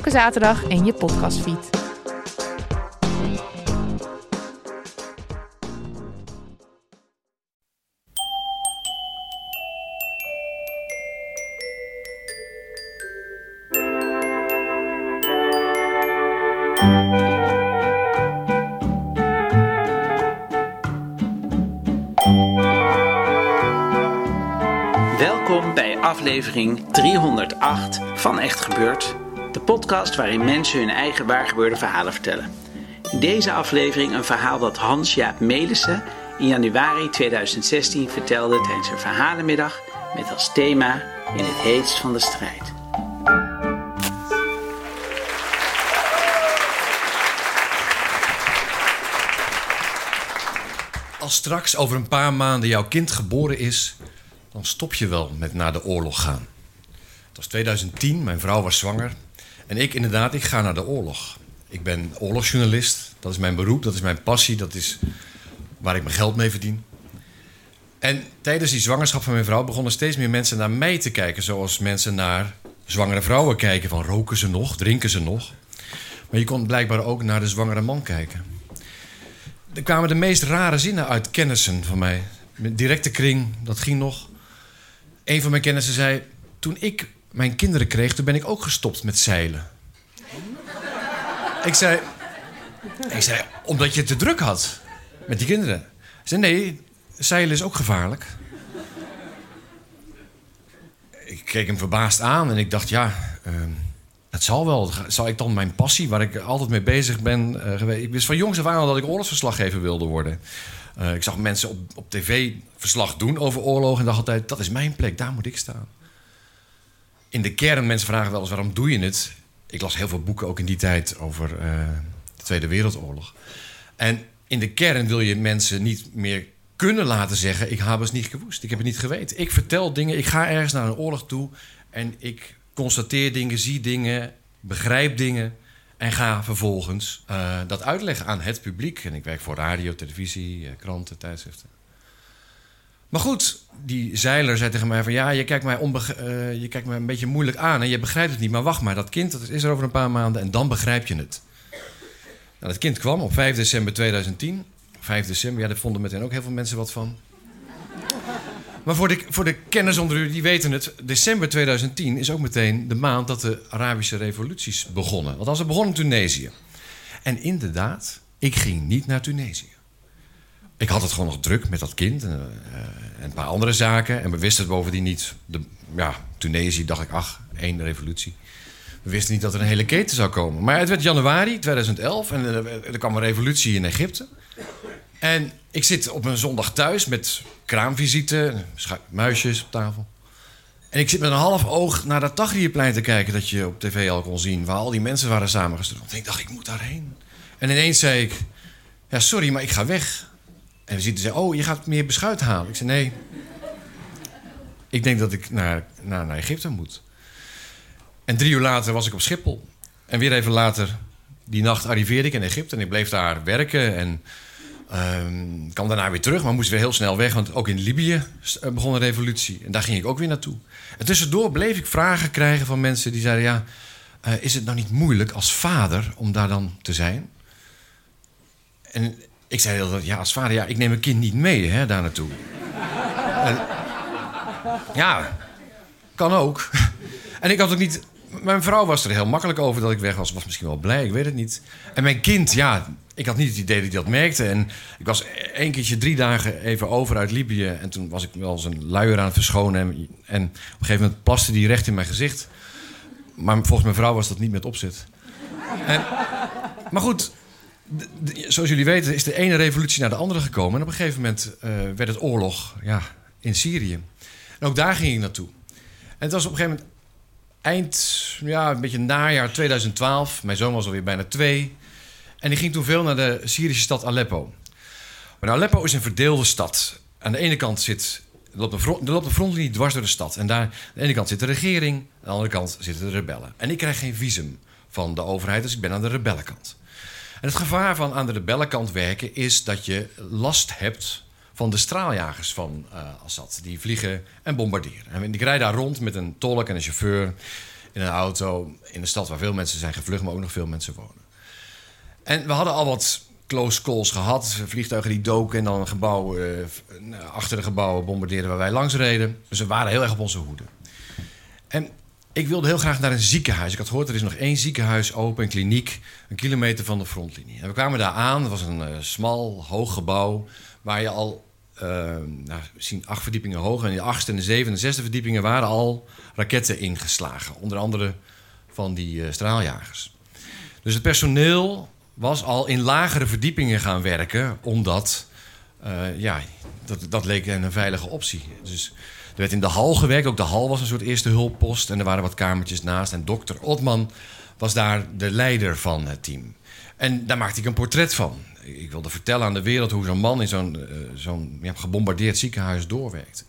Elke zaterdag in je podcastfeed. Welkom bij aflevering 308 van Echt Gebeurd, de podcast waarin mensen hun eigen waargebeurde verhalen vertellen. In deze aflevering een verhaal dat Hans-Jaap Melissen in januari 2016 vertelde tijdens een verhalenmiddag met als thema In het heetst van de strijd. Als straks over een paar maanden jouw kind geboren is, dan stop je wel met naar de oorlog gaan. Het was 2010, mijn vrouw was zwanger. En ik inderdaad, ik ga naar de oorlog. Ik ben oorlogsjournalist, dat is mijn beroep, dat is mijn passie, dat is waar ik mijn geld mee verdien. En tijdens die zwangerschap van mijn vrouw begonnen steeds meer mensen naar mij te kijken, zoals mensen naar zwangere vrouwen kijken: van roken ze nog, drinken ze nog. Maar je kon blijkbaar ook naar de zwangere man kijken. Er kwamen de meest rare zinnen uit kennissen van mij. Mijn directe kring, dat ging nog. Een van mijn kennissen zei: Toen ik mijn kinderen kreeg, toen ben ik ook gestopt met zeilen. ik, zei, ik zei: Omdat je het te druk had met die kinderen. Ik zei: Nee, zeilen is ook gevaarlijk. Ik keek hem verbaasd aan en ik dacht: Ja. ehm, het zal wel. Zal ik dan mijn passie, waar ik altijd mee bezig ben eh, geweest. Ik wist van jongs af aan dat ik oorlogsverslaggever wilde worden. Eh, ik zag mensen op, op tv verslag doen over oorlog en dacht altijd: dat is mijn plek, daar moet ik staan. In de kern, mensen vragen wel eens waarom doe je het? Ik las heel veel boeken ook in die tijd over eh, de Tweede Wereldoorlog. En in de kern wil je mensen niet meer kunnen laten zeggen: ik heb het niet gewoest, ik heb het niet geweten. Ik vertel dingen, ik ga ergens naar een oorlog toe en ik constateer dingen, zie dingen, begrijp dingen. En ga vervolgens eh, dat uitleggen aan het publiek. En ik werk voor radio, televisie, eh, kranten, tijdschriften. Maar goed, die zeiler zei tegen mij van... ja, je kijkt mij, eh, je kijkt mij een beetje moeilijk aan en je begrijpt het niet. Maar wacht maar, dat kind dat is er over een paar maanden en dan begrijp je het. Nou, dat kind kwam op 5 december 2010. 5 december, ja, daar vonden meteen ook heel veel mensen wat van. Maar voor de, voor de kenners onder u, die weten het... december 2010 is ook meteen de maand dat de Arabische revoluties begonnen. Want als het begon in Tunesië. En inderdaad, ik ging niet naar Tunesië. Ik had het gewoon nog druk met dat kind en, eh, en een paar andere zaken. En we wisten het bovendien niet. De, ja, Tunesië dacht ik, ach, één revolutie. We wisten niet dat er een hele keten zou komen. Maar het werd januari 2011 en er, er kwam een revolutie in Egypte. En ik zit op een zondag thuis met kraamvisite, muisjes op tafel. En ik zit met een half oog naar dat Tagrierplein te kijken... dat je op tv al kon zien, waar al die mensen waren samengestroomd. En ik dacht, ik moet daarheen. En ineens zei ik, ja, sorry, maar ik ga weg. En de visite zei, oh, je gaat meer beschuit halen. Ik zei, nee, ik denk dat ik naar, naar, naar Egypte moet. En drie uur later was ik op Schiphol. En weer even later, die nacht arriveerde ik in Egypte... en ik bleef daar werken en... Ehm kwam daarna weer terug, maar moest weer heel snel weg. Want ook in Libië eh, begon een revolutie. En daar ging ik ook weer naartoe. En tussendoor bleef ik vragen krijgen van mensen die zeiden... ja, eh, is het nou niet moeilijk als vader om daar dan te zijn? En ik zei dat, ja, als vader, ja, ik neem mijn kind niet mee hè, daar naartoe. En- ja, kan ook. En ik had ook niet... Mijn vrouw was er heel makkelijk over dat ik weg was. Was misschien wel blij, ik weet het niet. En mijn kind, ja, ik had niet het idee dat hij dat merkte. En ik was één keertje drie dagen even over uit Libië. En toen was ik wel eens een luier aan het verschonen. En, en op een gegeven moment plaste die recht in mijn gezicht. Maar volgens mijn vrouw was dat niet met opzet. En, maar goed, zoals jullie weten is de ene revolutie naar de andere gekomen. En op een gegeven moment eh, werd het oorlog ja, in Syrië. En ook daar ging ik naartoe. En het was op een gegeven moment eind, ja, een beetje najaar 2012. Mijn zoon was alweer bijna twee. En die ging toen veel naar de Syrische stad Aleppo. Maar Aleppo is een verdeelde stad. Aan de ene kant zit, er loopt een, front, er frontlinie dwars door de stad. En daar, aan de ene kant zit de regering, aan de andere kant zitten de rebellen. En ik krijg geen visum van de overheid, dus ik ben aan de rebellenkant. Het gevaar van aan de rebellenkant werken is dat je last hebt van de straaljagers van uh, Assad. Die vliegen en bombarderen. En ik rijd daar rond met een tolk en een chauffeur in een auto in een stad waar veel mensen zijn gevlucht, maar ook nog veel mensen wonen. En we hadden al wat close calls gehad. Vliegtuigen die doken en dan een gebouw, uh, achter de gebouwen bombardeerden waar wij langs reden. Dus we waren heel erg op onze hoede. En ik wilde heel graag naar een ziekenhuis. Ik had gehoord, er is nog één ziekenhuis open, een kliniek, een kilometer van de frontlinie. En we kwamen daar aan. Het was een uh, smal, hoog gebouw waar je al uh, nou, zien acht verdiepingen hoog. En de achtste en de zevende en de zesde verdiepingen waren al raketten ingeslagen. Onder andere van die uh, straaljagers. Dus het personeel was al in lagere verdiepingen gaan werken, omdat ja, dat, dat leek een veilige optie. Dus werd in de hal gewerkt. Ook de hal was een soort eerste hulppost. En er waren wat kamertjes naast. En dokter Otman was daar de leider van het team. En daar maakte ik een portret van. Ik wilde vertellen aan de wereld hoe zo'n man in zo'n uh, zo'n ja, gebombardeerd ziekenhuis doorwerkt.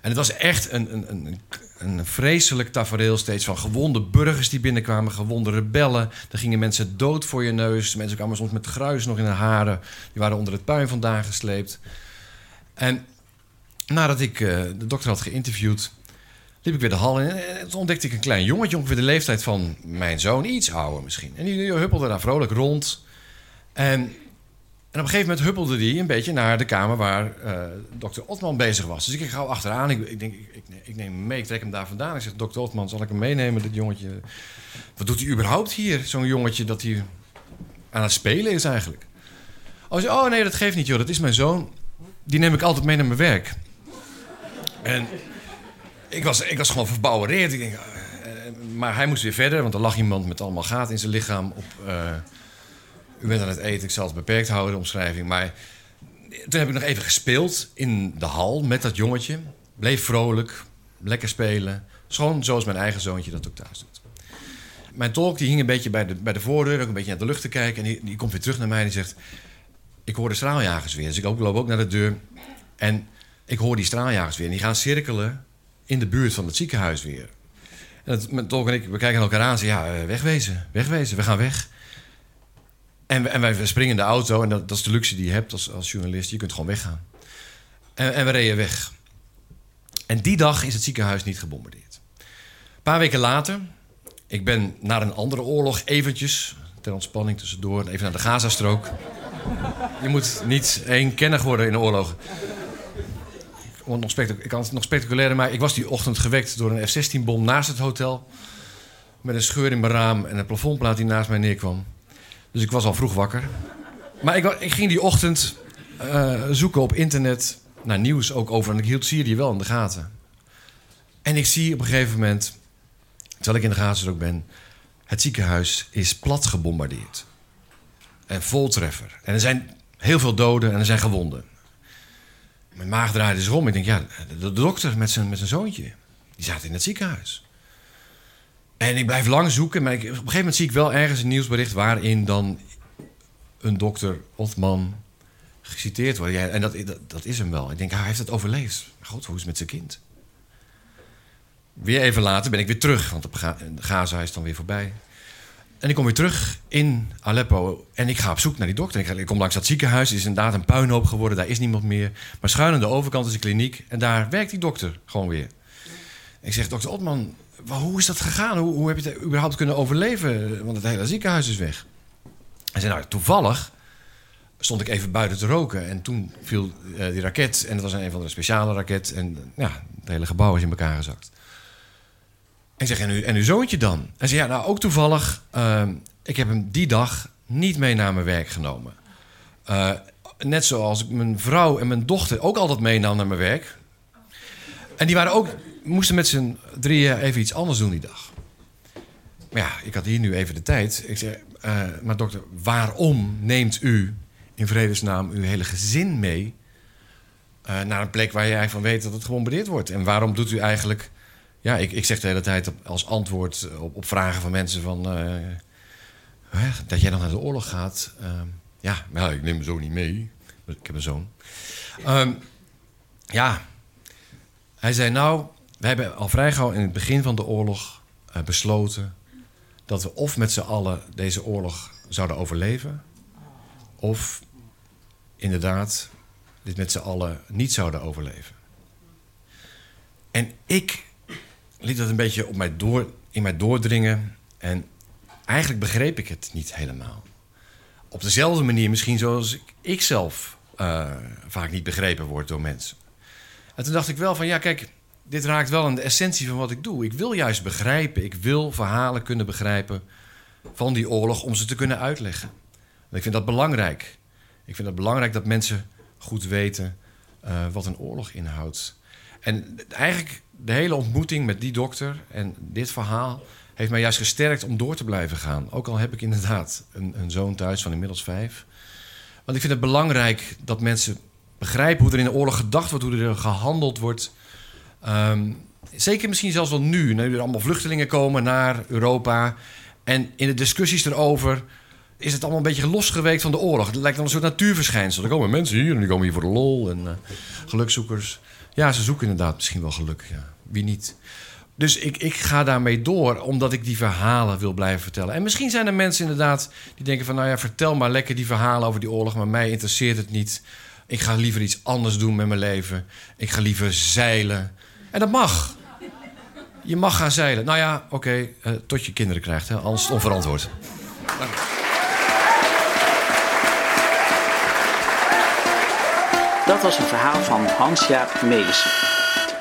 En het was echt een, een, een, een vreselijk tafereel steeds van gewonde burgers die binnenkwamen, gewonde rebellen. Er gingen mensen dood voor je neus. Mensen kwamen soms met gruis nog in hun haren. Die waren onder het puin vandaan gesleept. En nadat ik uh, de dokter had geïnterviewd, liep ik weer de hal in. En toen ontdekte ik een klein jongetje, ongeveer de leeftijd van mijn zoon, iets ouder misschien. En die huppelde daar vrolijk rond. En en op een gegeven moment huppelde hij een beetje naar de kamer waar uh, dokter Otman bezig was. Dus ik ging gauw achteraan. Ik, ik denk, ik, ik, ik, neem hem mee, ik trek hem daar vandaan. Ik zeg, dokter Otman, zal ik hem meenemen, dit jongetje? Wat doet hij überhaupt hier, zo'n jongetje, dat hij aan het spelen is eigenlijk? Oh, oh nee, dat geeft niet, joh. Dat is mijn zoon. Die neem ik altijd mee naar mijn werk. En ik was, ik was gewoon verbouwereerd. Ik denk, uh, maar hij moest weer verder, want er lag iemand met allemaal gaten in zijn lichaam op... Uh, u bent aan het eten, ik zal het beperkt houden, de omschrijving. Maar toen heb ik nog even gespeeld in de hal met dat jongetje. Bleef vrolijk, lekker spelen. Gewoon zoals mijn eigen zoontje dat ook thuis doet. Mijn tolk die hing een beetje bij de, bij de voordeur, ook een beetje naar de lucht te kijken. En die, komt weer terug naar mij en die zegt... Ik hoor de straaljagers weer. Dus ik loop ook naar de deur. En ik hoor die straaljagers weer. En die gaan cirkelen in de buurt van het ziekenhuis weer. En het, tolk en ik, we kijken elkaar aan en zeggen... Ja, wegwezen, wegwezen, we gaan weg. En, en wij springen in de auto. En dat, dat, is de luxe die je hebt als, als journalist. Je kunt gewoon weggaan. En, en we reden weg. En die dag is het ziekenhuis niet gebombardeerd. Een paar weken later, ik ben naar een andere oorlog eventjes, ter ontspanning tussendoor, even naar de Gazastrook. Je moet niet eenkennig worden in de oorlog. Ik kan het nog spectaculairder maar Ik was die ochtend gewekt door een F-16-bom naast het hotel. Met een scheur in mijn raam en een plafondplaat die naast mij neerkwam. Dus ik was al vroeg wakker. Maar ik, ik ging die ochtend uh, zoeken op internet naar nieuws ook over. En ik hield Syrië wel in de gaten. En ik zie op een gegeven moment, terwijl ik in de gaten ook ben... het ziekenhuis is plat gebombardeerd. En voltreffer. En er zijn heel veel doden en er zijn gewonden. Mijn maag draaide zich om. Ik denk, ja, de, dokter met zijn, met zijn zoontje... die zaten in het ziekenhuis. En ik blijf lang zoeken, maar ik, op een gegeven moment zie ik wel ergens een nieuwsbericht waarin dan een dokter Otman geciteerd wordt. Ja, en dat, dat, dat, is hem wel. Ik denk, hij heeft het overleefd. God, hoe is het met zijn kind? Weer even later ben ik weer terug, want de Gaza is dan weer voorbij. En ik kom weer terug in Aleppo en ik ga op zoek naar die dokter. Ik, kom langs dat ziekenhuis, het is inderdaad een puinhoop geworden, daar is niemand meer. Maar schuin aan de overkant is een kliniek en daar werkt die dokter gewoon weer. Ik zeg, dokter Otman, hoe is dat gegaan? Hoe, heb je het überhaupt kunnen overleven? Want het hele ziekenhuis is weg. Hij zei, nou, toevallig stond ik even buiten te roken. En toen viel uh, die raket. En het was een van de speciale raket. En ja, het hele gebouw is in elkaar gezakt. En zeg, en, u, en uw zoontje dan? Hij zei, ja, nou, ook toevallig. Uh, ik heb hem die dag niet mee naar mijn werk genomen. Uh, net zoals ik mijn vrouw en mijn dochter ook altijd meenam naar mijn werk. En die waren ook moesten met z'n drieën even iets anders doen die dag. Maar ja, ik had hier nu even de tijd. Ik zei, uh, maar dokter, waarom neemt u in vredesnaam uw hele gezin mee... Uh, naar een plek waar eigenlijk van weet dat het gebombardeerd wordt? En waarom doet u eigenlijk ja, ik, ik zeg de hele tijd als antwoord op, op vragen van mensen van... Hè, dat jij dan naar de oorlog gaat. Ehm, ja, maar ik neem mijn zoon niet mee. Ik heb een zoon. Ehm, ja, hij zei nou, we hebben al vrij gauw in het begin van de oorlog uh, besloten dat we of met z'n allen deze oorlog zouden overleven, of inderdaad dit met z'n allen niet zouden overleven. En ik liet dat een beetje op mij door, in mij doordringen en eigenlijk begreep ik het niet helemaal. Op dezelfde manier misschien zoals ik, ik zelf uh, vaak niet begrepen word door mensen. En toen dacht ik wel van ja, kijk, dit raakt wel aan de essentie van wat ik doe. Ik wil juist begrijpen, ik wil verhalen kunnen begrijpen van die oorlog om ze te kunnen uitleggen. En ik vind dat belangrijk. Ik vind het belangrijk dat mensen goed weten uh, wat een oorlog inhoudt. En eigenlijk de hele ontmoeting met die dokter en dit verhaal heeft mij juist gesterkt om door te blijven gaan. Ook al heb ik inderdaad een, een zoon thuis van inmiddels vijf. Want ik vind het belangrijk dat mensen begrijpen hoe er in de oorlog gedacht wordt, hoe er gehandeld wordt. Um, zeker misschien zelfs wel nu, nu er allemaal vluchtelingen komen naar Europa. En in de discussies erover is het allemaal een beetje losgeweekt van de oorlog. Het lijkt dan een soort natuurverschijnsel. Er komen mensen hier en die komen hier voor de lol en uh, gelukzoekers. Ja, ze zoeken inderdaad misschien wel geluk. Ja. Wie niet? Dus ik, ik ga daarmee door, omdat ik die verhalen wil blijven vertellen. En misschien zijn er mensen inderdaad die denken van... nou ja, vertel maar lekker die verhalen over die oorlog... maar mij interesseert het niet. Ik ga liever iets anders doen met mijn leven. Ik ga liever zeilen. En dat mag. Je mag gaan zeilen. Nou ja, oké, uh, tot je kinderen krijgt, hè, anders onverantwoord. Dat was een verhaal van Hans-Jaap Melissen.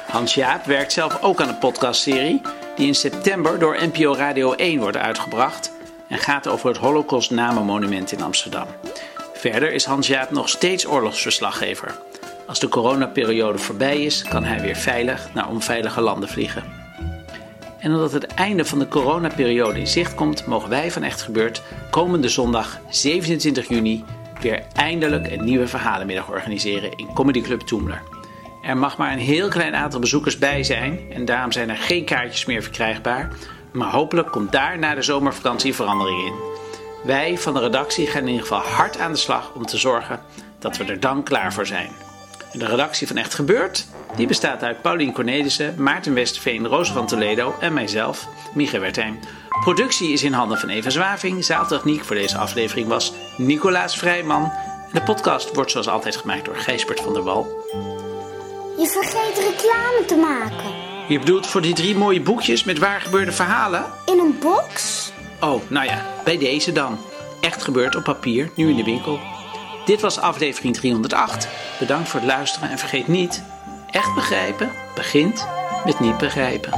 Hans-Jaap werkt zelf ook aan een podcastserie die in september door NPO Radio 1 wordt uitgebracht en gaat over het Holocaust Namenmonument in Amsterdam. Verder is Hans-Jaap nog steeds oorlogsverslaggever. Als de coronaperiode voorbij is, kan hij weer veilig naar onveilige landen vliegen. En omdat het einde van de coronaperiode in zicht komt, mogen wij van Echt Gebeurd komende zondag 27 juni weer eindelijk een nieuwe verhalenmiddag organiseren in Comedy Club Toemler. Er mag maar een heel klein aantal bezoekers bij zijn en daarom zijn er geen kaartjes meer verkrijgbaar. Maar hopelijk komt daar na de zomervakantie verandering in. Wij van de redactie gaan in ieder geval hard aan de slag om te zorgen dat we er dan klaar voor zijn. De redactie van Echt Gebeurd, die bestaat uit Paulien Cornelissen, Maarten Westerveen, Roos van Toledo en mijzelf, Micha Wertheim. Productie is in handen van Eva Zwaving. Zaaltechniek voor deze aflevering was Nicolaas Vrijman. De podcast wordt zoals altijd gemaakt door Gijsbert van der Wal. Je vergeet reclame te maken. Je bedoelt voor die drie mooie boekjes met waar gebeurde verhalen? In een box? Oh, nou ja, bij deze dan. Echt gebeurd op papier, nu in de winkel. Dit was aflevering 308. Bedankt voor het luisteren en vergeet niet: echt begrijpen begint met niet begrijpen.